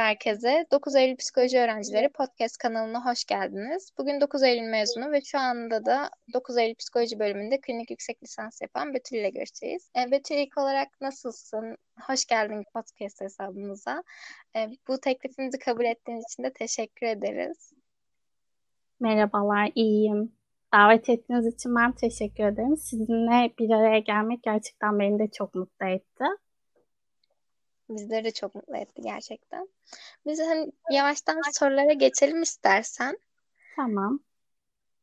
Herkese. 9 Eylül Psikoloji Öğrencileri Podcast kanalına hoş geldiniz. Bugün 9 Eylül mezunu ve şu anda da 9 Eylül Psikoloji bölümünde klinik yüksek lisans yapan Betül ile görüşeceğiz. E, Betül ilk olarak nasılsın? Hoş geldin podcast hesabımıza. E, bu teklifimizi kabul ettiğiniz için de teşekkür ederiz. Merhabalar, iyiyim. Davet ettiğiniz için ben teşekkür ederim. Sizinle bir araya gelmek gerçekten beni de çok mutlu etti. Bizleri de çok mutlu etti gerçekten. Biz hani yavaştan sorulara geçelim istersen. Tamam.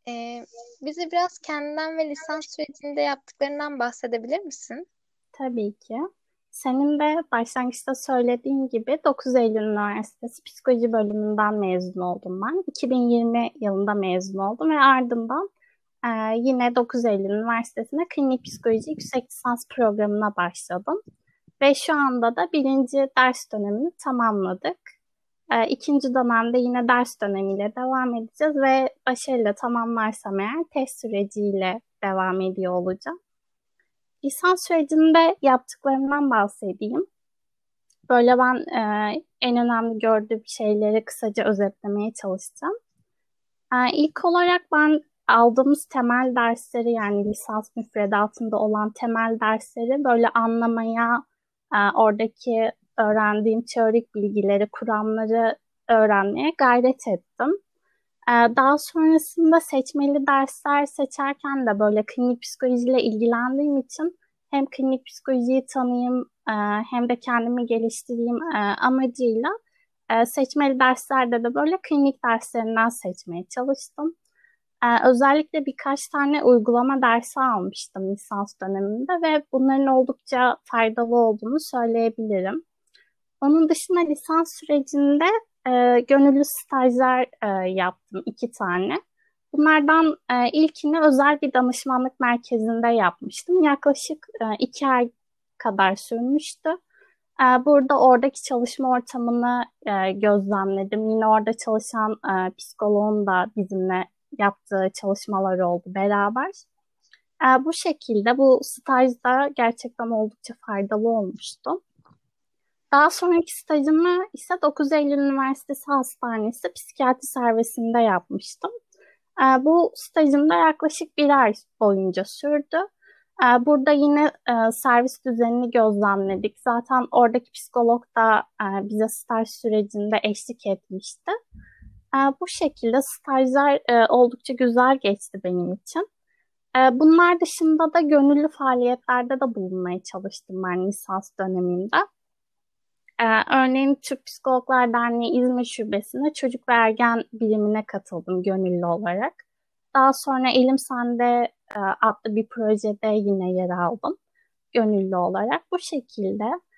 Ee, bize biraz kendinden ve lisans sürecinde yaptıklarından bahsedebilir misin? Tabii ki. Senin de başlangıçta söylediğin gibi 9 Eylül Üniversitesi Psikoloji bölümünden mezun oldum ben. 2020 yılında mezun oldum ve ardından e, yine 9 Eylül Üniversitesi'nde klinik psikoloji yüksek lisans programına başladım. Ve şu anda da birinci ders dönemini tamamladık. E, ikinci dönemde yine ders dönemiyle devam edeceğiz ve başarıyla tamamlarsam eğer test süreciyle devam ediyor olacağım. Lisans sürecinde yaptıklarımdan bahsedeyim. Böyle ben e, en önemli gördüğüm şeyleri kısaca özetlemeye çalışacağım. E, ilk olarak ben aldığımız temel dersleri yani lisans müfredatında olan temel dersleri böyle anlamaya, oradaki öğrendiğim teorik bilgileri, kuramları öğrenmeye gayret ettim. E, daha sonrasında seçmeli dersler seçerken de böyle klinik psikolojiyle ilgilendiğim için hem klinik psikolojiyi tanıyayım e, hem de kendimi geliştireyim amacıyla seçmeli derslerde de böyle klinik derslerinden seçmeye çalıştım. Ee, özellikle birkaç tane uygulama dersi almıştım lisans döneminde ve bunların oldukça faydalı olduğunu söyleyebilirim. Onun dışında lisans sürecinde e, gönüllü stajlar e, yaptım iki tane. Bunlardan e, ilkini özel bir danışmanlık merkezinde yapmıştım. Yaklaşık e, iki ay kadar sürmüştü. E, burada oradaki çalışma ortamını e, gözlemledim. Yine orada çalışan e, psikoloğun da bizimle yaptığı çalışmalar oldu beraber. E, bu şekilde bu stajda gerçekten oldukça faydalı olmuştu. Daha sonraki stajımı ise 9 Eylül Üniversitesi Hastanesi psikiyatri servisinde yapmıştım. E, bu stajımda yaklaşık bir ay boyunca sürdü. E, burada yine e, servis düzenini gözlemledik. Zaten oradaki psikolog da e, bize staj sürecinde eşlik etmişti. E, bu şekilde stajlar e, oldukça güzel geçti benim için. E, bunlar dışında da gönüllü faaliyetlerde de bulunmaya çalıştım ben lisans döneminde. E, örneğin Türk Psikologlar Derneği İzmir Şubesi'ne çocuk ve ergen birimine katıldım gönüllü olarak. Daha sonra Elim Sende e, adlı bir projede yine yer aldım gönüllü olarak. Bu şekilde ee,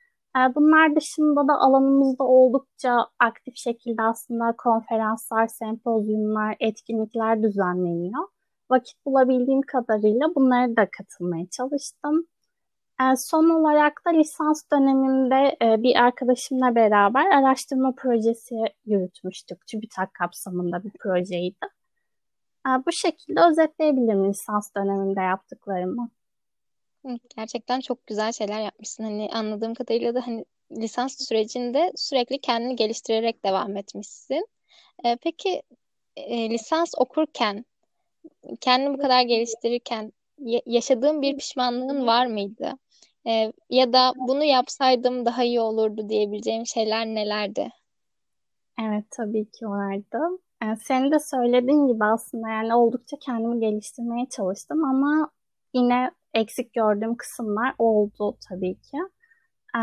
bunlar dışında da alanımızda oldukça aktif şekilde aslında konferanslar, sempozyumlar, etkinlikler düzenleniyor. Vakit bulabildiğim kadarıyla bunlara da katılmaya çalıştım. Ee, son olarak da lisans döneminde e, bir arkadaşımla beraber araştırma projesi yürütmüştük. TÜBİTAK kapsamında bir projeydi. Ee, bu şekilde özetleyebilirim lisans döneminde yaptıklarımı. Gerçekten çok güzel şeyler yapmışsın. Hani anladığım kadarıyla da hani lisans sürecinde sürekli kendini geliştirerek devam etmişsin. Ee, peki e, lisans okurken kendini bu kadar geliştirirken yaşadığın bir pişmanlığın var mıydı? Ee, ya da bunu yapsaydım daha iyi olurdu diyebileceğim şeyler nelerdi? Evet tabii ki vardı. Yani senin de söylediğin gibi aslında yani oldukça kendimi geliştirmeye çalıştım ama yine eksik gördüğüm kısımlar oldu tabii ki. Ee,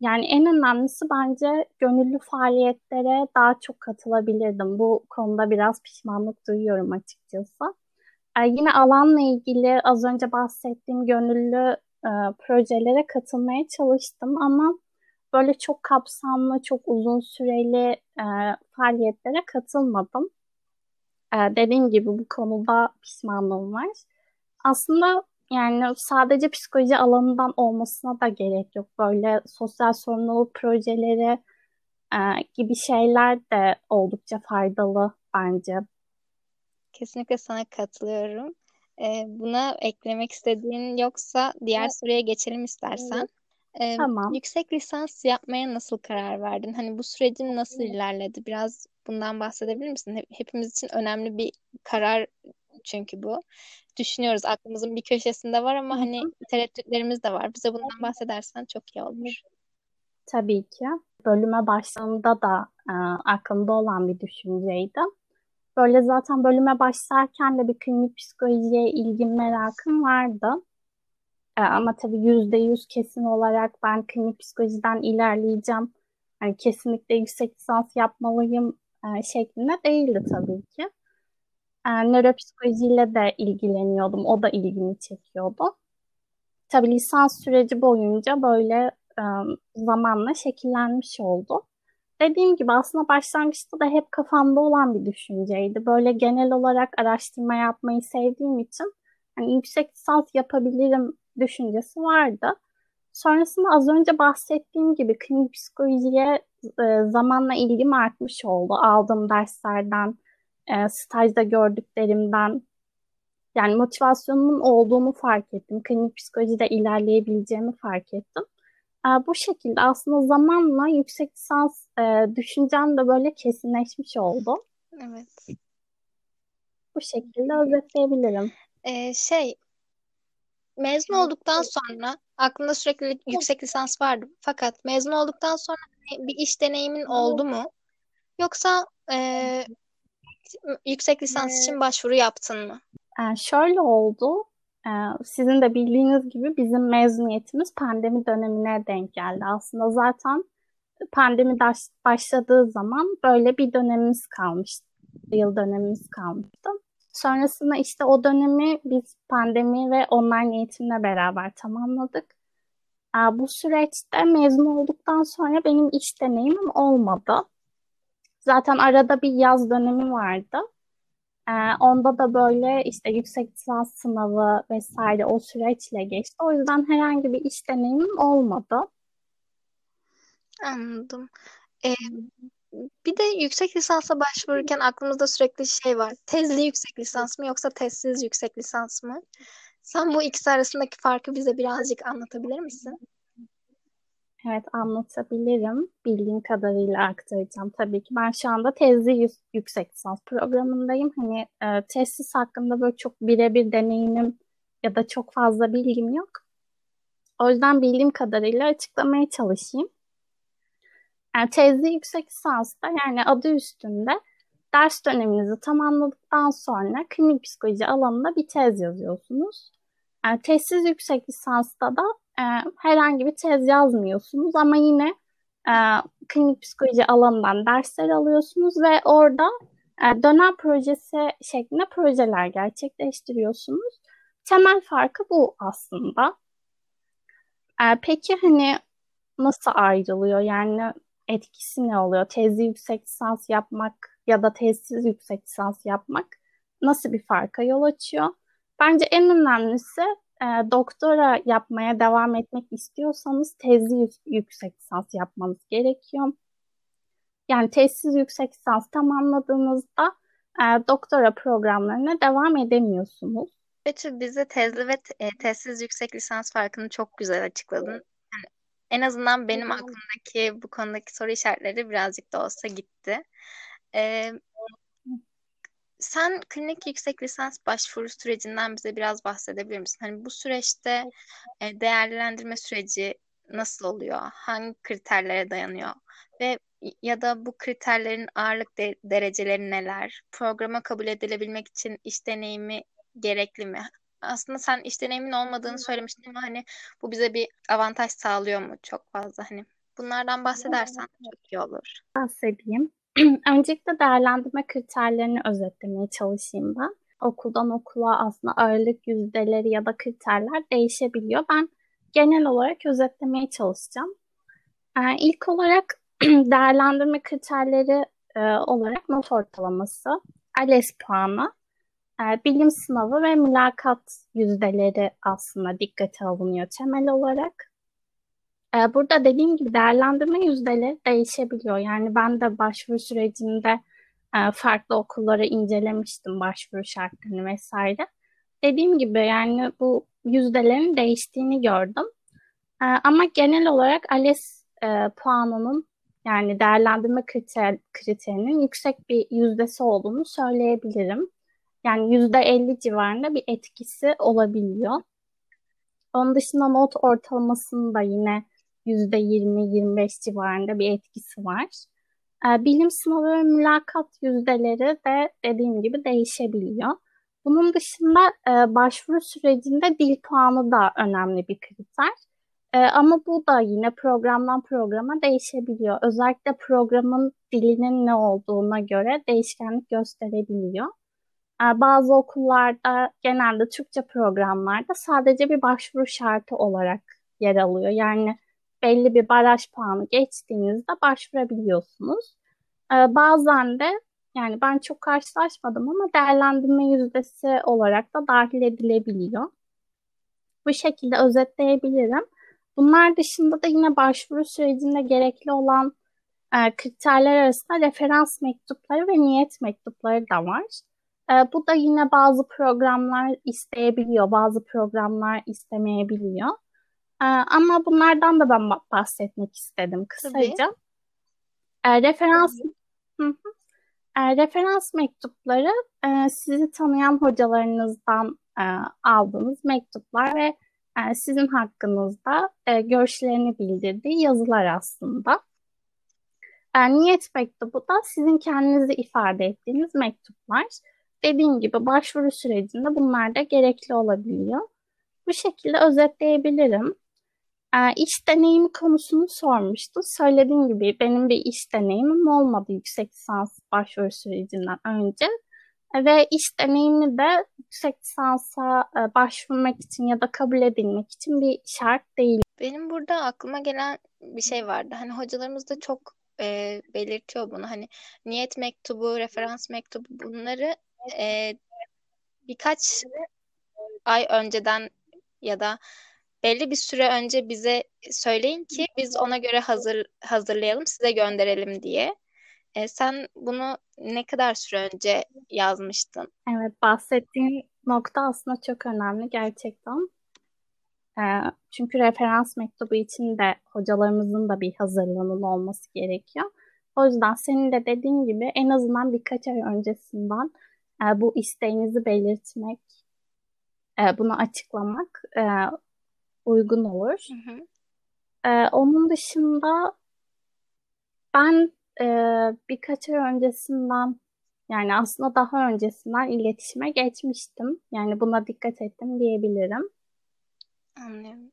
yani en önemlisi bence gönüllü faaliyetlere daha çok katılabilirdim. Bu konuda biraz pişmanlık duyuyorum açıkçası. Ee, yine alanla ilgili az önce bahsettiğim gönüllü e, projelere katılmaya çalıştım ama böyle çok kapsamlı, çok uzun süreli e, faaliyetlere katılmadım. E, dediğim gibi bu konuda pişmanlığım var. Aslında yani sadece psikoloji alanından olmasına da gerek yok. Böyle sosyal sorumluluk projeleri e, gibi şeyler de oldukça faydalı bence. Kesinlikle sana katılıyorum. E, buna eklemek istediğin yoksa diğer soruya geçelim istersen. Ee, Tamam. yüksek lisans yapmaya nasıl karar verdin? Hani bu sürecin nasıl ilerledi? Biraz bundan bahsedebilir misin? Hepimiz için önemli bir karar çünkü bu. Düşünüyoruz aklımızın bir köşesinde var ama hani tereddütlerimiz de var. Bize bundan bahsedersen çok iyi olur. Tabii ki. Bölüme başladığımda da e, aklımda olan bir düşünceydi. Böyle zaten bölüme başlarken de bir klinik psikolojiye ilgim merakım vardı. E, ama tabii yüzde yüz kesin olarak ben klinik psikolojiden ilerleyeceğim. Yani kesinlikle yüksek lisans yapmalıyım e, şeklinde değildi tabii ki. E, nöropsikolojiyle de ilgileniyordum. O da ilgimi çekiyordu. Tabii lisans süreci boyunca böyle e, zamanla şekillenmiş oldu. Dediğim gibi aslında başlangıçta da hep kafamda olan bir düşünceydi. Böyle genel olarak araştırma yapmayı sevdiğim için hani yüksek lisans yapabilirim düşüncesi vardı. Sonrasında az önce bahsettiğim gibi klinik psikolojiye e, zamanla ilgim artmış oldu. Aldığım derslerden, e, stajda gördüklerimden. Yani motivasyonumun olduğunu fark ettim. Klinik psikolojide ilerleyebileceğimi fark ettim. E, bu şekilde aslında zamanla yüksek lisans e, düşüncem de böyle kesinleşmiş oldu. Evet. Bu şekilde özetleyebilirim. Ee, şey, mezun olduktan sonra aklında sürekli yüksek lisans vardı. Fakat mezun olduktan sonra bir iş deneyimin oldu mu? Yoksa e, yüksek lisans için başvuru yaptın mı? Ee, şöyle oldu. Ee, sizin de bildiğiniz gibi bizim mezuniyetimiz pandemi dönemine denk geldi. Aslında zaten pandemi başladığı zaman böyle bir dönemimiz kalmıştı. Yıl dönemimiz kalmıştı. Sonrasında işte o dönemi biz pandemi ve online eğitimle beraber tamamladık. Ee, bu süreçte mezun olduktan sonra benim iş deneyimim olmadı. Zaten arada bir yaz dönemi vardı. Ee, onda da böyle işte yüksek lisans sınavı vesaire o süreçle geçti. O yüzden herhangi bir iş deneyimim olmadı. Anladım. Ee, bir de yüksek lisansa başvururken aklımızda sürekli şey var. Tezli yüksek lisans mı yoksa tezsiz yüksek lisans mı? Sen bu ikisi arasındaki farkı bize birazcık anlatabilir misin? Evet anlatabilirim. Bildiğim kadarıyla aktaracağım. Tabii ki ben şu anda tezli yüksek lisans programındayım. Hani e, tesis hakkında böyle çok birebir deneyimim ya da çok fazla bilgim yok. O yüzden bildiğim kadarıyla açıklamaya çalışayım. Yani tezli yüksek lisansta yani adı üstünde ders döneminizi tamamladıktan sonra klinik psikoloji alanında bir tez yazıyorsunuz. Yani tezsiz yüksek lisansta da e, herhangi bir tez yazmıyorsunuz ama yine e, klinik psikoloji alanından dersler alıyorsunuz ve orada e, dönem projesi şeklinde projeler gerçekleştiriyorsunuz. Temel farkı bu aslında. E, peki hani nasıl ayrılıyor? Yani etkisi ne oluyor? Tezli yüksek lisans yapmak ya da tezsiz yüksek lisans yapmak nasıl bir farka yol açıyor? Bence en önemlisi e, doktora yapmaya devam etmek istiyorsanız tezli yüksek lisans yapmanız gerekiyor. Yani tezsiz yüksek lisans tamamladığınızda e, doktora programlarına devam edemiyorsunuz. Betül bize tezli ve te- tezsiz yüksek lisans farkını çok güzel açıkladın. Yani en azından benim aklımdaki bu konudaki soru işaretleri birazcık da olsa gitti. Ee, sen klinik yüksek lisans başvuru sürecinden bize biraz bahsedebilir misin? Hani bu süreçte e, değerlendirme süreci nasıl oluyor? Hangi kriterlere dayanıyor? Ve ya da bu kriterlerin ağırlık de- dereceleri neler? Programa kabul edilebilmek için iş deneyimi gerekli mi? Aslında sen iş deneyimin olmadığını söylemiştin ama hani bu bize bir avantaj sağlıyor mu çok fazla hani? Bunlardan bahsedersen çok iyi olur. Bahsedeyim. Öncelikle değerlendirme kriterlerini özetlemeye çalışayım ben. Okuldan okula aslında ağırlık yüzdeleri ya da kriterler değişebiliyor. Ben genel olarak özetlemeye çalışacağım. Ee, ilk olarak değerlendirme kriterleri e, olarak not ortalaması, ALES puanı, e, bilim sınavı ve mülakat yüzdeleri aslında dikkate alınıyor temel olarak. Ee, burada dediğim gibi değerlendirme yüzdeleri değişebiliyor. Yani ben de başvuru sürecinde e, farklı okulları incelemiştim başvuru şartlarını vesaire. Dediğim gibi yani bu yüzdelerin değiştiğini gördüm. E, ama genel olarak ALES e, puanının yani değerlendirme kriter, kriterinin yüksek bir yüzdesi olduğunu söyleyebilirim. Yani yüzde 50 civarında bir etkisi olabiliyor. Onun dışında not ortalamasının da yine %20-25 civarında bir etkisi var. Ee, bilim sınavı ve mülakat yüzdeleri de dediğim gibi değişebiliyor. Bunun dışında e, başvuru sürecinde dil puanı da önemli bir kriter. E, ama bu da yine programdan programa değişebiliyor. Özellikle programın dilinin ne olduğuna göre değişkenlik gösterebiliyor. E, bazı okullarda genelde Türkçe programlarda sadece bir başvuru şartı olarak yer alıyor. Yani belli bir baraj puanı geçtiğinizde başvurabiliyorsunuz. E, bazen de yani ben çok karşılaşmadım ama değerlendirme yüzdesi olarak da dahil edilebiliyor. Bu şekilde özetleyebilirim. Bunlar dışında da yine başvuru sürecinde gerekli olan e, kriterler arasında referans mektupları ve niyet mektupları da var. E, bu da yine bazı programlar isteyebiliyor, bazı programlar istemeyebiliyor. E, ama bunlardan da ben bahsetmek istedim kısaca. E, referans hı hı. E, referans mektupları e, sizi tanıyan hocalarınızdan e, aldığınız mektuplar ve e, sizin hakkınızda e, görüşlerini bildirdiği yazılar aslında. E, niyet mektubu da sizin kendinizi ifade ettiğiniz mektuplar. Dediğim gibi başvuru sürecinde bunlar da gerekli olabiliyor. Bu şekilde özetleyebilirim. E, iş deneyimi konusunu sormuştu. Söylediğim gibi benim bir iş deneyimim olmadı yüksek lisans başvuru sürecinden önce. Ve iş deneyimi de yüksek lisansa e, başvurmak için ya da kabul edilmek için bir şart değil. Benim burada aklıma gelen bir şey vardı. Hani hocalarımız da çok e, belirtiyor bunu. Hani niyet mektubu, referans mektubu bunları e, birkaç ay önceden ya da belli bir süre önce bize söyleyin ki biz ona göre hazır hazırlayalım, size gönderelim diye. E, sen bunu ne kadar süre önce yazmıştın? Evet, bahsettiğin nokta aslında çok önemli gerçekten. E, çünkü referans mektubu için de hocalarımızın da bir hazırlığının olması gerekiyor. O yüzden senin de dediğin gibi en azından birkaç ay öncesinden e, bu isteğinizi belirtmek, e, bunu açıklamak e, uygun olur. Hı hı. E, onun dışında ben e, birkaç ay öncesinden yani aslında daha öncesinden iletişime geçmiştim. Yani buna dikkat ettim diyebilirim. Anlıyorum.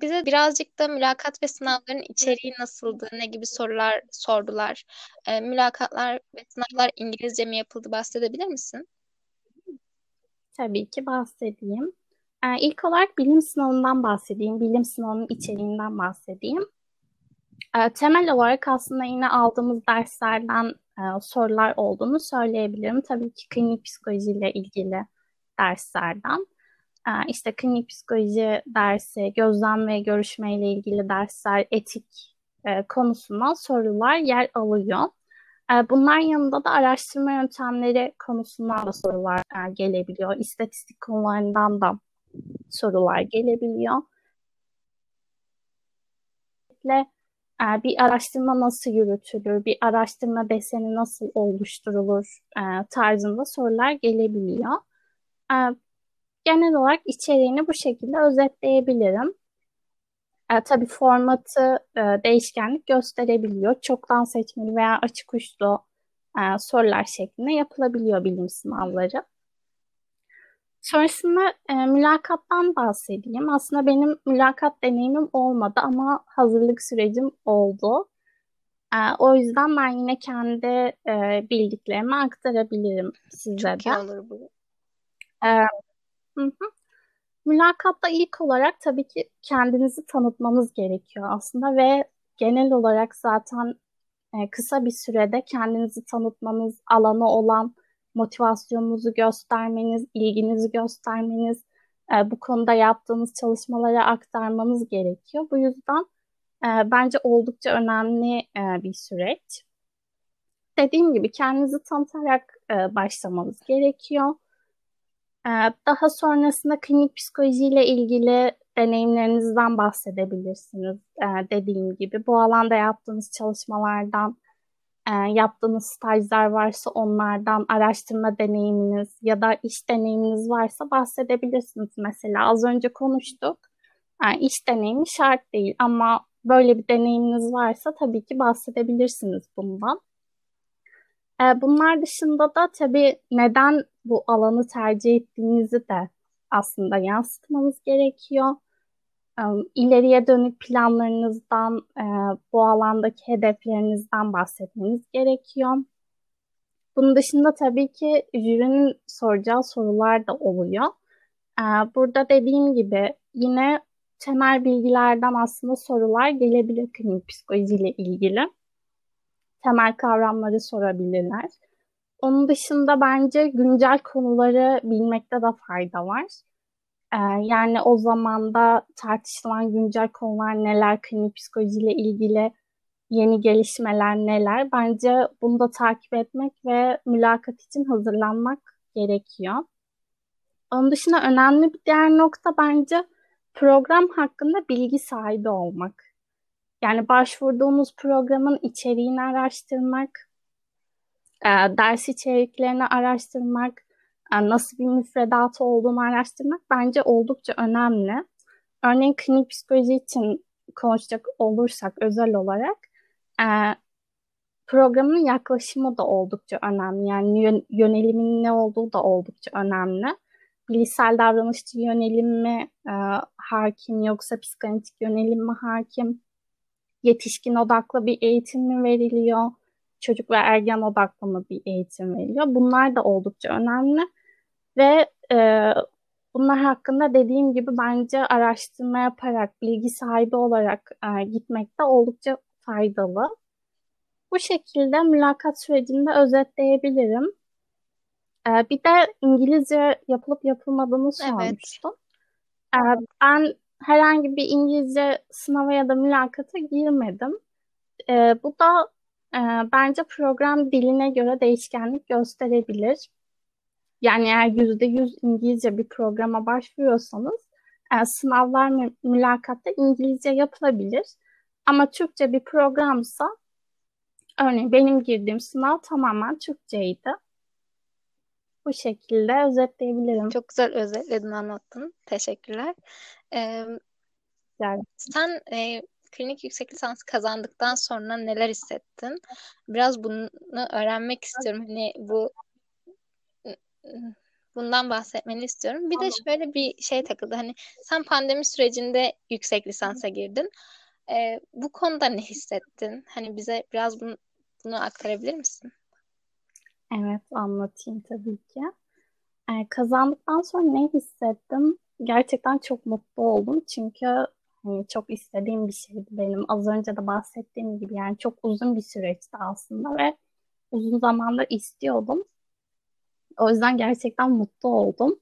Bize birazcık da mülakat ve sınavların içeriği nasıldı, ne gibi sorular sordular? E, mülakatlar ve sınavlar İngilizce mi yapıldı bahsedebilir misin? Tabii ki bahsedeyim. E, ilk olarak bilim sınavından bahsedeyim, bilim sınavının içeriğinden bahsedeyim. E, temel olarak aslında yine aldığımız derslerden e, sorular olduğunu söyleyebilirim. Tabii ki klinik psikolojiyle ilgili derslerden. E, işte klinik psikoloji dersi, gözlem ve görüşme ile ilgili dersler, etik e, konusuna sorular yer alıyor. Bunlar yanında da araştırma yöntemleri konusundan da sorular e, gelebiliyor. İstatistik konularından da sorular gelebiliyor. E, bir araştırma nasıl yürütülür, bir araştırma deseni nasıl oluşturulur e, tarzında sorular gelebiliyor. E, genel olarak içeriğini bu şekilde özetleyebilirim. E, tabii formatı e, değişkenlik gösterebiliyor. Çoktan seçmeli veya açık uçlu e, sorular şeklinde yapılabiliyor bilim sınavları. Sonrasında e, mülakattan bahsedeyim. Aslında benim mülakat deneyimim olmadı ama hazırlık sürecim oldu. E, o yüzden ben yine kendi e, bildiklerimi aktarabilirim size Çok de. iyi olur bu. E, hı hı. Mülakatta ilk olarak tabii ki kendinizi tanıtmanız gerekiyor aslında ve genel olarak zaten e, kısa bir sürede kendinizi tanıtmanız, alanı olan motivasyonunuzu göstermeniz, ilginizi göstermeniz, e, bu konuda yaptığınız çalışmalara aktarmanız gerekiyor. Bu yüzden e, bence oldukça önemli e, bir süreç. Dediğim gibi kendinizi tanıtarak e, başlamanız gerekiyor. Daha sonrasında klinik psikolojiyle ilgili deneyimlerinizden bahsedebilirsiniz. Dediğim gibi bu alanda yaptığınız çalışmalardan, e, yaptığınız stajlar varsa onlardan, araştırma deneyiminiz ya da iş deneyiminiz varsa bahsedebilirsiniz. Mesela az önce konuştuk. Yani e, iş deneyimi şart değil ama böyle bir deneyiminiz varsa tabii ki bahsedebilirsiniz bundan. E, bunlar dışında da tabii neden bu alanı tercih ettiğinizi de aslında yansıtmanız gerekiyor. E, ileriye dönük planlarınızdan, e, bu alandaki hedeflerinizden bahsetmeniz gerekiyor. Bunun dışında tabii ki jürinin soracağı sorular da oluyor. Burada dediğim gibi yine temel bilgilerden aslında sorular gelebilir klinik psikolojiyle ilgili temel kavramları sorabilirler. Onun dışında bence güncel konuları bilmekte de fayda var. Ee, yani o zamanda tartışılan güncel konular neler, klinik psikolojiyle ilgili yeni gelişmeler neler. Bence bunu da takip etmek ve mülakat için hazırlanmak gerekiyor. Onun dışında önemli bir diğer nokta bence program hakkında bilgi sahibi olmak. Yani başvurduğunuz programın içeriğini araştırmak, e, ders içeriklerini araştırmak, e, nasıl bir müfredatı olduğunu araştırmak bence oldukça önemli. Örneğin klinik psikoloji için konuşacak olursak özel olarak e, programın yaklaşımı da oldukça önemli. Yani yönelimin ne olduğu da oldukça önemli. Bilişsel davranışçı yönelim mi e, hakim yoksa psikanalitik yönelim mi hakim? yetişkin odaklı bir eğitim mi veriliyor? Çocuk ve ergen odaklı mı bir eğitim veriliyor? Bunlar da oldukça önemli ve e, bunlar hakkında dediğim gibi bence araştırma yaparak, bilgi sahibi olarak e, gitmek de oldukça faydalı. Bu şekilde mülakat sürecinde özetleyebilirim. E, bir de İngilizce yapılıp yapılmadığını sormuştum. Evet. E, ben herhangi bir İngilizce sınava ya da mülakata girmedim. E, bu da e, bence program diline göre değişkenlik gösterebilir. Yani eğer yüzde yüz İngilizce bir programa başvuruyorsanız e, sınavlar mü, mülakatta İngilizce yapılabilir. Ama Türkçe bir programsa örneğin benim girdiğim sınav tamamen Türkçeydi. Bu şekilde özetleyebilirim. Çok güzel özetledin, anlattın. Teşekkürler. Ee, yani. Sen e, klinik yüksek lisans kazandıktan sonra neler hissettin? Biraz bunu öğrenmek istiyorum. Hani bu bundan bahsetmeni istiyorum. Bir de şöyle bir şey takıldı. Hani sen pandemi sürecinde yüksek lisansa girdin. Ee, bu konuda ne hissettin? Hani bize biraz bunu, bunu aktarabilir misin? Evet, anlatayım tabii ki. Ee, kazandıktan sonra ne hissettim? Gerçekten çok mutlu oldum. Çünkü hani çok istediğim bir şeydi benim. Az önce de bahsettiğim gibi yani çok uzun bir süreçti aslında ve uzun zamandır istiyordum. O yüzden gerçekten mutlu oldum.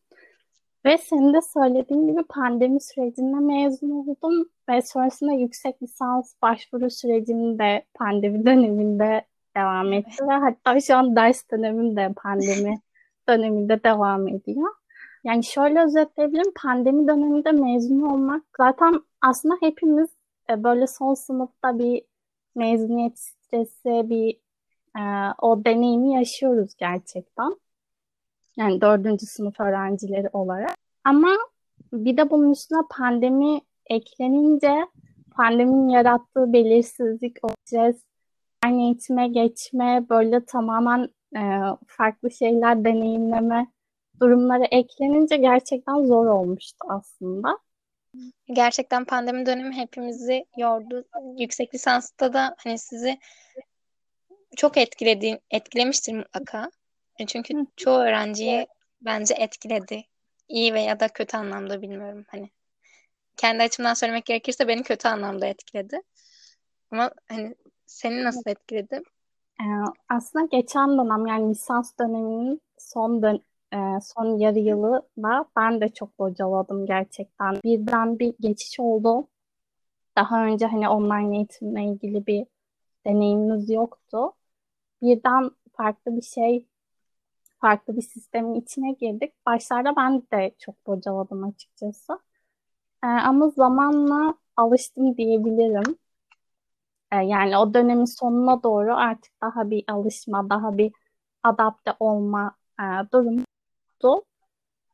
Ve senin de söylediğin gibi pandemi sürecinde mezun oldum ve sonrasında yüksek lisans başvuru sürecim de pandemi döneminde devam etti ve hatta şu an ders dönemim de pandemi döneminde devam ediyor. Yani şöyle özetleyebilirim. Pandemi döneminde mezun olmak zaten aslında hepimiz e, böyle son sınıfta bir mezuniyet stresi, bir e, o deneyimi yaşıyoruz gerçekten. Yani dördüncü sınıf öğrencileri olarak. Ama bir de bunun üstüne pandemi eklenince pandeminin yarattığı belirsizlik, o stres, aynı eğitime geçme, böyle tamamen e, farklı şeyler deneyimleme durumları eklenince gerçekten zor olmuştu aslında. Gerçekten pandemi dönemi hepimizi yordu. Yüksek lisansta da hani sizi çok etkiledi, etkilemiştir mutlaka. E, çünkü Hı. çoğu öğrenciyi bence etkiledi. İyi veya da kötü anlamda bilmiyorum hani. Kendi açımdan söylemek gerekirse beni kötü anlamda etkiledi. Ama hani seni nasıl etkiledi? Ee, aslında geçen dönem yani lisans döneminin son dön e, son yarı yılı da ben de çok bocaladım gerçekten. Birden bir geçiş oldu. Daha önce hani online eğitimle ilgili bir deneyimimiz yoktu. Birden farklı bir şey farklı bir sistemin içine girdik. Başlarda ben de çok bocaladım açıkçası. Ee, ama zamanla alıştım diyebilirim. Ee, yani o dönemin sonuna doğru artık daha bir alışma, daha bir adapte olma e, durumu oldu.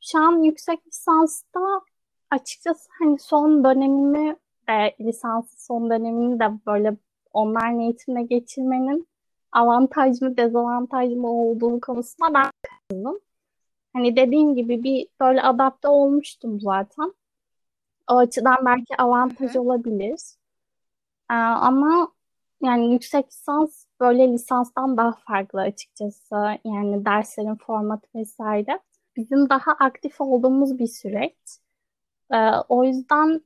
Şu an yüksek lisansta açıkçası hani son dönemimi de lisans son dönemini de böyle online eğitimle geçirmenin avantaj mı dezavantaj mı olduğu konusunda ben kızdım. Hani dediğim gibi bir böyle adapte olmuştum zaten. O açıdan belki avantaj olabilir. Ee, ama yani yüksek lisans böyle lisanstan daha farklı açıkçası. Yani derslerin formatı vesaire. Bizim daha aktif olduğumuz bir süreç. Ee, o yüzden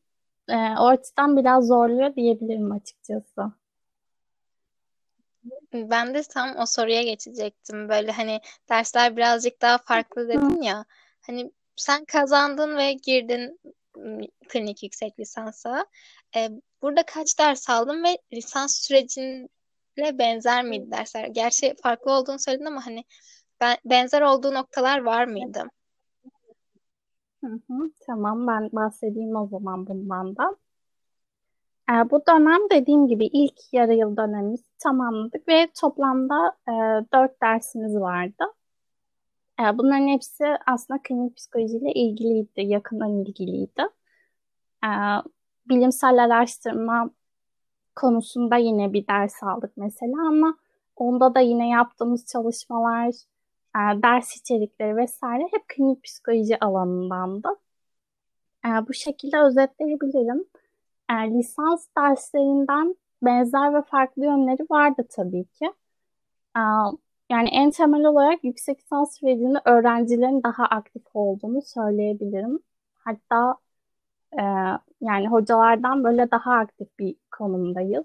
e, o açıdan biraz zorluyor diyebilirim açıkçası. Ben de tam o soruya geçecektim. Böyle hani dersler birazcık daha farklı dedin ya. Hani sen kazandın ve girdin klinik yüksek lisansa. Ee, burada kaç ders aldın ve lisans sürecinle benzer miydi dersler? Gerçi farklı olduğunu söyledin ama hani ben, benzer olduğu noktalar var mıydı? Hı hı, tamam ben bahsedeyim o zaman bundan da. E, bu dönem dediğim gibi ilk yarı yıl dönemimizi tamamladık ve toplamda e, 4 dersimiz vardı. E, bunların hepsi aslında klinik psikolojiyle ilgiliydi, yakından ilgiliydi. E, bilimsel araştırma konusunda yine bir ders aldık mesela ama onda da yine yaptığımız çalışmalar, e, ders içerikleri vesaire hep klinik psikoloji alanındandı. E, bu şekilde özetleyebilirim. E, lisans derslerinden benzer ve farklı yönleri vardı tabii ki. E, yani en temel olarak yüksek lisans sürecinde öğrencilerin daha aktif olduğunu söyleyebilirim. Hatta e, yani hocalardan böyle daha aktif bir konumdayız.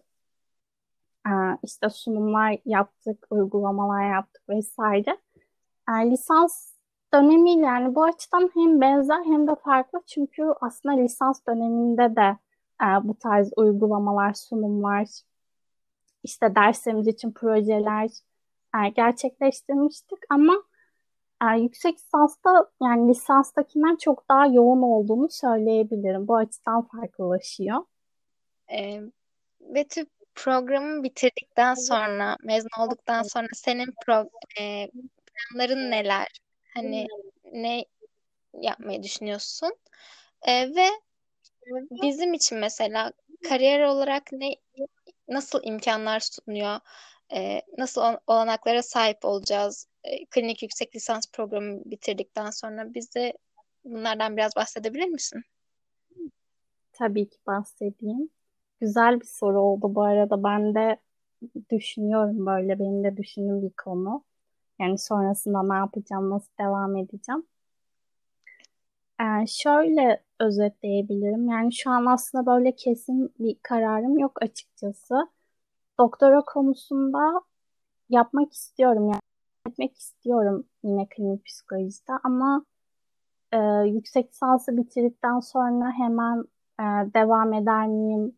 E, işte sunumlar yaptık, uygulamalar yaptık vesaire. E, lisans dönemiyle yani bu açıdan hem benzer hem de farklı çünkü aslında lisans döneminde de e, bu tarz uygulamalar, sunumlar, işte derslerimiz için projeler e, gerçekleştirmiştik ama e, yüksek lisansta yani lisanstakinden çok daha yoğun olduğunu söyleyebilirim. Bu açıdan farklılaşıyor. E, ve tüm programı bitirdikten sonra, mezun olduktan sonra senin pro, e, planların neler? Hani ne yapmayı düşünüyorsun? E, ve bizim için mesela kariyer olarak ne nasıl imkanlar sunuyor? E, nasıl olanaklara sahip olacağız? E, klinik yüksek lisans programı bitirdikten sonra bize bunlardan biraz bahsedebilir misin? Tabii ki bahsedeyim. Güzel bir soru oldu bu arada. Ben de düşünüyorum böyle. Benim de düşündüğüm bir konu. Yani sonrasında ne yapacağım, nasıl devam edeceğim. Ee, şöyle özetleyebilirim. Yani şu an aslında böyle kesin bir kararım yok açıkçası. Doktora konusunda yapmak istiyorum. Yani etmek istiyorum yine klinik psikolojide ama e, yüksek lisansı bitirdikten sonra hemen e, devam eder miyim,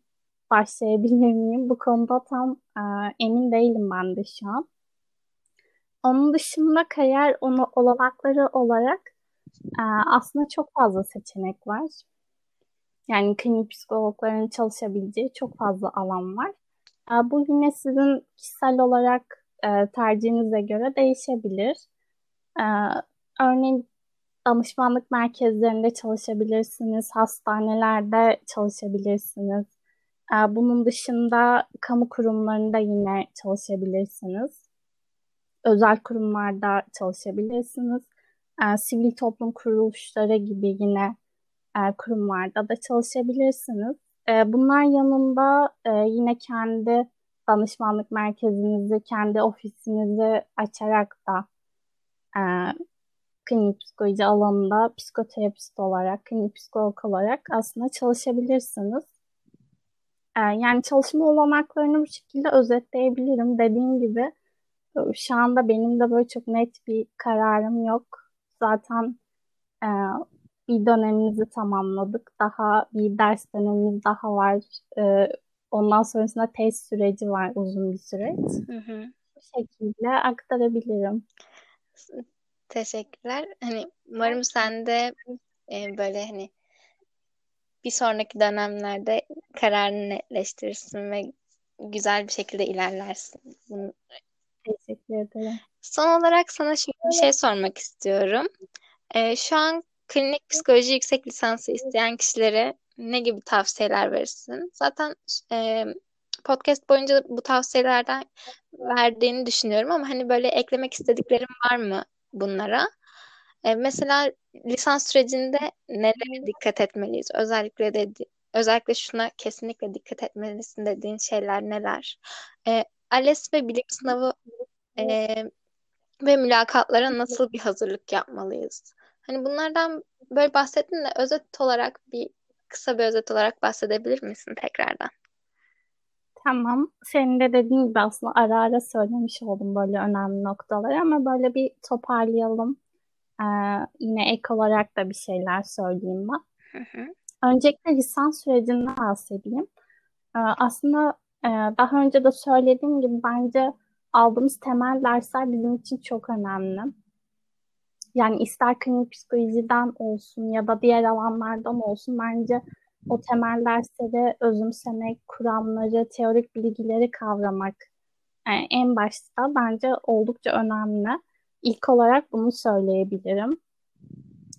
başlayabilir miyim? Bu konuda tam e, emin değilim ben de şu an. Onun dışında kariyer olanakları olarak aslında çok fazla seçenek var. Yani klinik psikologların çalışabileceği çok fazla alan var. E, bu yine sizin kişisel olarak e, tercihinize göre değişebilir. E, örneğin danışmanlık merkezlerinde çalışabilirsiniz, hastanelerde çalışabilirsiniz. Bunun dışında kamu kurumlarında yine çalışabilirsiniz. Özel kurumlarda çalışabilirsiniz. E, sivil toplum kuruluşları gibi yine e, kurumlarda da çalışabilirsiniz. E, bunlar yanında e, yine kendi danışmanlık merkezinizi, kendi ofisinizi açarak da e, klinik psikoloji alanında psikoterapist olarak, klinik psikolog olarak aslında çalışabilirsiniz. E, yani çalışma olanaklarını bu şekilde özetleyebilirim. Dediğim gibi şu anda benim de böyle çok net bir kararım yok. Zaten e, bir dönemimizi tamamladık. Daha bir ders dönemimiz daha var. E, ondan sonrasında test süreci var uzun bir süreç. Hı hı. Bu şekilde aktarabilirim. Teşekkürler. Hani umarım sen de e, böyle hani bir sonraki dönemlerde kararını netleştirirsin ve güzel bir şekilde ilerlersin. Bunu... Teşekkür ederim. Son olarak sana şöyle bir şey sormak istiyorum. E, şu an klinik psikoloji yüksek lisansı isteyen kişilere ne gibi tavsiyeler verirsin? Zaten e, podcast boyunca bu tavsiyelerden verdiğini düşünüyorum ama hani böyle eklemek istediklerim var mı bunlara? E, mesela lisans sürecinde nelere dikkat etmeliyiz? Özellikle de özellikle şuna kesinlikle dikkat etmelisin dediğin şeyler neler? E, ALES ve bilim sınavı e, ve mülakatlara nasıl bir hazırlık yapmalıyız? Hani bunlardan böyle bahsettin de özet olarak bir kısa bir özet olarak bahsedebilir misin tekrardan? Tamam. Senin de dediğin gibi aslında ara ara söylemiş oldum böyle önemli noktaları ama böyle bir toparlayalım. Ee, yine ek olarak da bir şeyler söyleyeyim ben. Hı hı. Öncelikle lisans sürecinden bahsedeyim. Ee, aslında daha önce de söylediğim gibi bence aldığımız temel dersler bizim için çok önemli. Yani ister klinik psikolojiden olsun ya da diğer alanlardan olsun bence o temel dersleri özümsemek, kuramları, teorik bilgileri kavramak yani e, en başta bence oldukça önemli. İlk olarak bunu söyleyebilirim.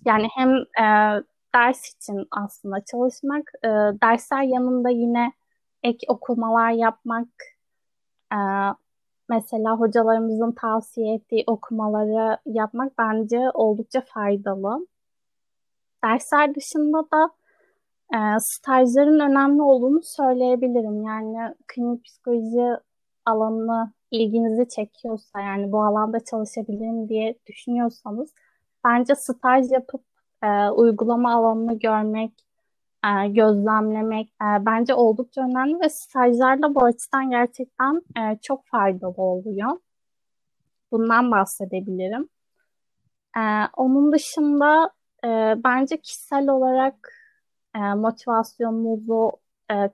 Yani hem e, ders için aslında çalışmak, e, dersler yanında yine ek okumalar yapmak, e, mesela hocalarımızın tavsiye ettiği okumaları yapmak bence oldukça faydalı. Dersler dışında da e, stajların önemli olduğunu söyleyebilirim. Yani klinik psikoloji alanını ilginizi çekiyorsa yani bu alanda çalışabilirim diye düşünüyorsanız bence staj yapıp e, uygulama alanını görmek, e, gözlemlemek e, bence oldukça önemli ve stajlarla bu açıdan gerçekten e, çok faydalı oluyor. Bundan bahsedebilirim. Onun dışında bence kişisel olarak e, motivasyonunuzu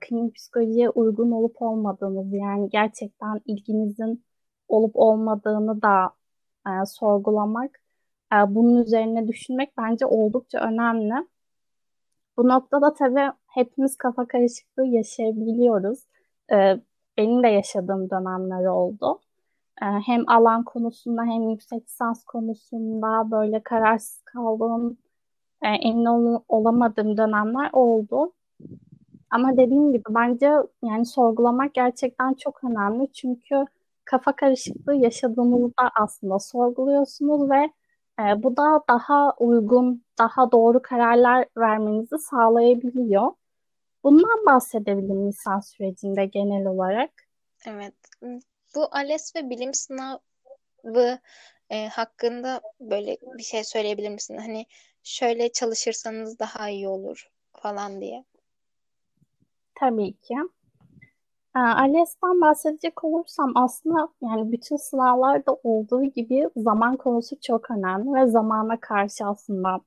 klinik psikolojiye uygun olup olmadığınızı yani gerçekten ilginizin olup olmadığını da sorgulamak, bunun üzerine düşünmek bence oldukça önemli. Bu noktada tabii hepimiz kafa karışıklığı yaşayabiliyoruz. E, benim de yaşadığım dönemler oldu. E, hem alan konusunda hem yüksek lisans konusunda böyle kararsız kaldığım, e, emin ol olamadığım dönemler oldu. Ama dediğim gibi bence yani sorgulamak gerçekten çok önemli. Çünkü kafa karışıklığı yaşadığınızda aslında sorguluyorsunuz ve e, bu da daha uygun, daha doğru kararlar vermenizi sağlayabiliyor. Bundan bahsedebilirim lisans sürecinde genel olarak. Evet. Bu ALES ve bilim sınavı e, hakkında böyle bir şey söyleyebilir misin? Hani şöyle çalışırsanız daha iyi olur falan diye. Tabii ki. Ee, ALES'ten bahsedecek olursam aslında yani bütün sınavlarda olduğu gibi zaman konusu çok önemli ve zamana karşı aslında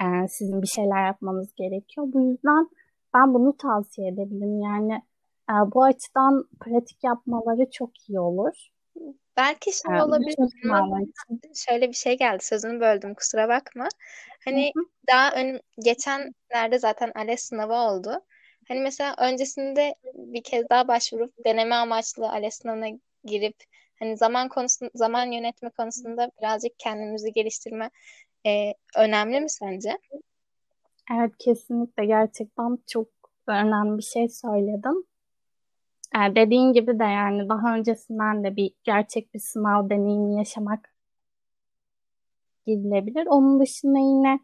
e, sizin bir şeyler yapmanız gerekiyor. Bu yüzden ben bunu tavsiye edebilirim. Yani e, bu açıdan pratik yapmaları çok iyi olur. Belki şey ee, olabilir. Şöyle bir şey geldi. Sözünü böldüm kusura bakma. Hani Hı-hı. daha ön, geçenlerde zaten ALES sınavı oldu. Hani mesela öncesinde bir kez daha başvurup deneme amaçlı ALES sınavına girip hani zaman konusunda zaman yönetme konusunda birazcık kendimizi geliştirme e, önemli mi sence? Evet kesinlikle gerçekten çok önemli bir şey söyledim. Ee, dediğin gibi de yani daha öncesinden de bir gerçek bir sınav deneyimi yaşamak gidilebilir. Onun dışında yine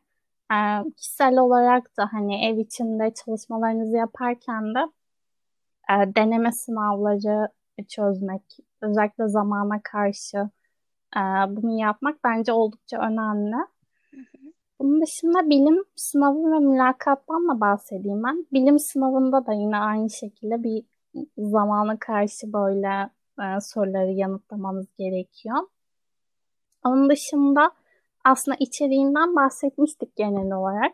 e, kişisel olarak da hani ev içinde çalışmalarınızı yaparken de e, deneme sınavları çözmek, özellikle zamana karşı e, bunu yapmak bence oldukça önemli. Bunun dışında bilim sınavı ve mülakattan da bahsedeyim ben. Bilim sınavında da yine aynı şekilde bir zamana karşı böyle e, soruları yanıtlamanız gerekiyor. Onun dışında aslında içeriğinden bahsetmiştik genel olarak.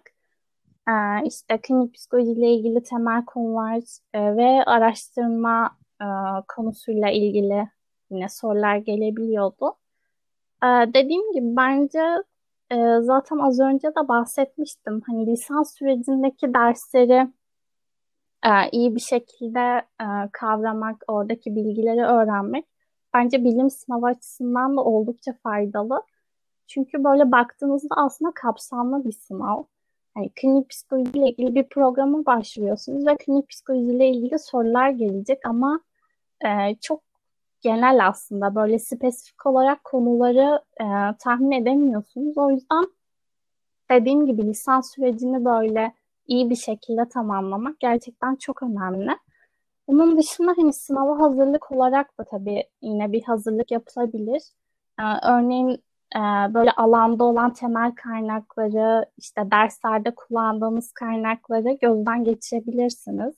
Ee, işte klinik psikolojiyle ilgili temel konular e, ve araştırma e, konusuyla ilgili yine sorular gelebiliyordu. Ee, dediğim gibi bence e, zaten az önce de bahsetmiştim. Hani lisans sürecindeki dersleri e, iyi bir şekilde e, kavramak, oradaki bilgileri öğrenmek bence bilim sınavı açısından da oldukça faydalı. Çünkü böyle baktığınızda aslında kapsamlı bir sınav. Yani klinik psikoloji ile ilgili bir programa başvuruyorsunuz ve klinik psikoloji ile ilgili sorular gelecek ama e, çok genel aslında böyle spesifik olarak konuları e, tahmin edemiyorsunuz. O yüzden dediğim gibi lisans sürecini böyle iyi bir şekilde tamamlamak gerçekten çok önemli. Bunun dışında hani sınava hazırlık olarak da tabii yine bir hazırlık yapılabilir. Ee, örneğin e, böyle alanda olan temel kaynakları, işte derslerde kullandığımız kaynakları gözden geçirebilirsiniz.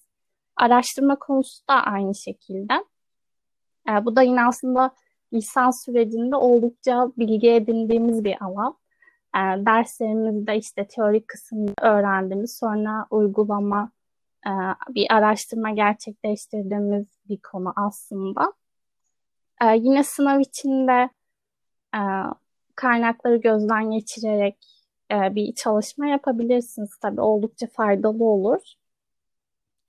Araştırma konusu da aynı şekilde. E, bu da yine aslında lisans sürecinde oldukça bilgi edindiğimiz bir alan. E, derslerimizde işte teorik kısmını öğrendiğimiz, sonra uygulama, e, bir araştırma gerçekleştirdiğimiz bir konu aslında. Yine sınav içinde e, kaynakları gözden geçirerek e, bir çalışma yapabilirsiniz. Tabii oldukça faydalı olur.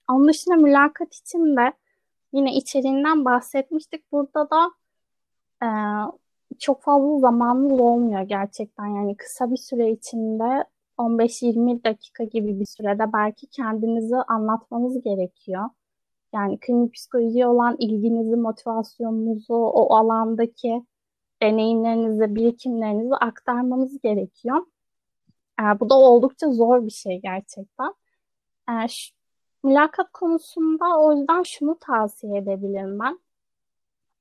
Onun dışında mülakat için de Yine içeriğinden bahsetmiştik. Burada da e, çok fazla zamanınız olmuyor gerçekten. Yani kısa bir süre içinde 15-20 dakika gibi bir sürede belki kendinizi anlatmanız gerekiyor. Yani klinik psikolojiye olan ilginizi, motivasyonunuzu, o alandaki deneyimlerinizi, birikimlerinizi aktarmanız gerekiyor. E, bu da oldukça zor bir şey gerçekten. E, Mülakat konusunda o yüzden şunu tavsiye edebilirim ben.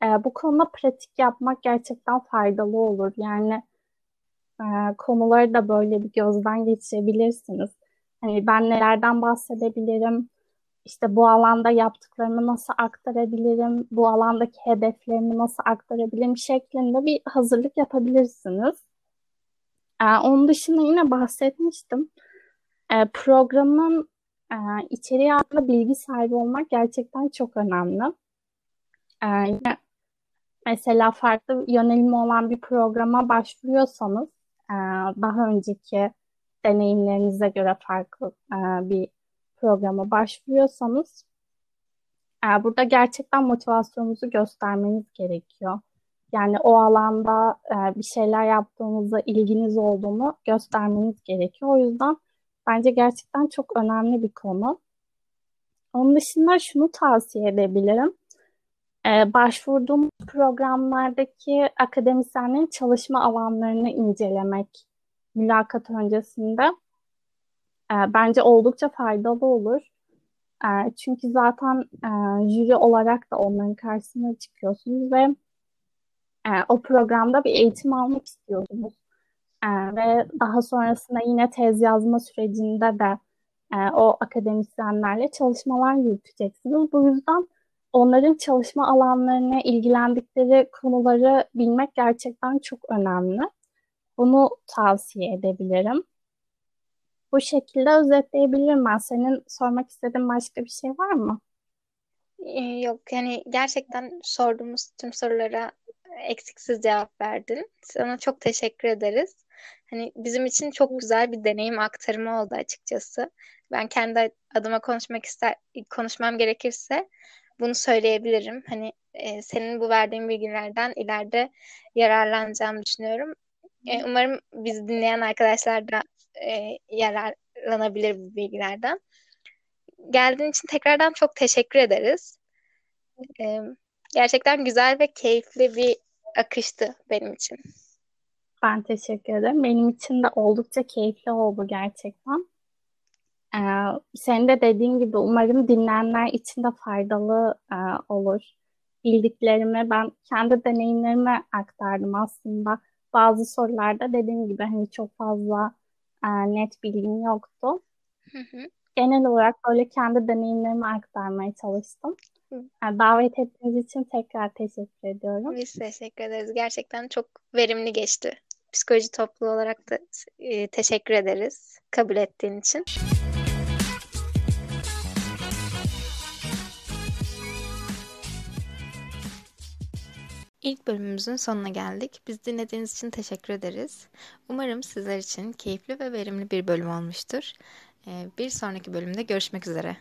E, bu konuda pratik yapmak gerçekten faydalı olur. Yani e, konuları da böyle bir gözden geçirebilirsiniz. Hani ben nelerden bahsedebilirim? İşte bu alanda yaptıklarımı nasıl aktarabilirim? Bu alandaki hedeflerimi nasıl aktarabilirim? Şeklinde bir hazırlık yapabilirsiniz. E, onun dışında yine bahsetmiştim. E, programın e, içeriği hakkında bilgi sahibi olmak gerçekten çok önemli. E, mesela farklı yönelimi olan bir programa başvuruyorsanız e, daha önceki deneyimlerinize göre farklı e, bir programa başvuruyorsanız burada gerçekten motivasyonunuzu göstermeniz gerekiyor. Yani o alanda bir şeyler yaptığınızda ilginiz olduğunu göstermeniz gerekiyor. O yüzden Bence gerçekten çok önemli bir konu. Onun dışında şunu tavsiye edebilirim. Ee, başvurduğum programlardaki akademisyenlerin çalışma alanlarını incelemek mülakat öncesinde e, bence oldukça faydalı olur. E, çünkü zaten e, jüri olarak da onların karşısına çıkıyorsunuz ve e, o programda bir eğitim almak istiyorsunuz. E, ve daha sonrasında yine tez yazma sürecinde de e, o akademisyenlerle çalışmalar yürüteceksiniz. Bu yüzden onların çalışma alanlarına ilgilendikleri konuları bilmek gerçekten çok önemli. Bunu tavsiye edebilirim. Bu şekilde özetleyebilirim ben. Senin sormak istediğin başka bir şey var mı? Ee, yok yani gerçekten sorduğumuz tüm sorulara eksiksiz cevap verdin. Sana çok teşekkür ederiz. Hani bizim için çok güzel bir deneyim aktarımı oldu açıkçası. Ben kendi adıma konuşmak ister konuşmam gerekirse bunu söyleyebilirim. Hani e, senin bu verdiğin bilgilerden ileride yararlanacağımı düşünüyorum. E, umarım bizi dinleyen arkadaşlar da e, yararlanabilir bu bilgilerden. Geldiğin için tekrardan çok teşekkür ederiz. E, gerçekten güzel ve keyifli bir akıştı benim için. Ben teşekkür ederim. Benim için de oldukça keyifli oldu gerçekten. Ee, senin de dediğin gibi umarım dinleyenler için de faydalı e, olur. Bildiklerimi ben kendi deneyimlerime aktardım aslında. Bazı sorularda dediğim gibi hani çok fazla e, net bilgim yoktu. Hı hı. Genel olarak böyle kendi deneyimlerimi aktarmaya çalıştım. Yani davet ettiğiniz için tekrar teşekkür ediyorum. Biz teşekkür ederiz. Gerçekten çok verimli geçti. Psikoloji topluluğu olarak da e, teşekkür ederiz kabul ettiğin için. İlk bölümümüzün sonuna geldik. Biz dinlediğiniz için teşekkür ederiz. Umarım sizler için keyifli ve verimli bir bölüm olmuştur. Ee, bir sonraki bölümde görüşmek üzere.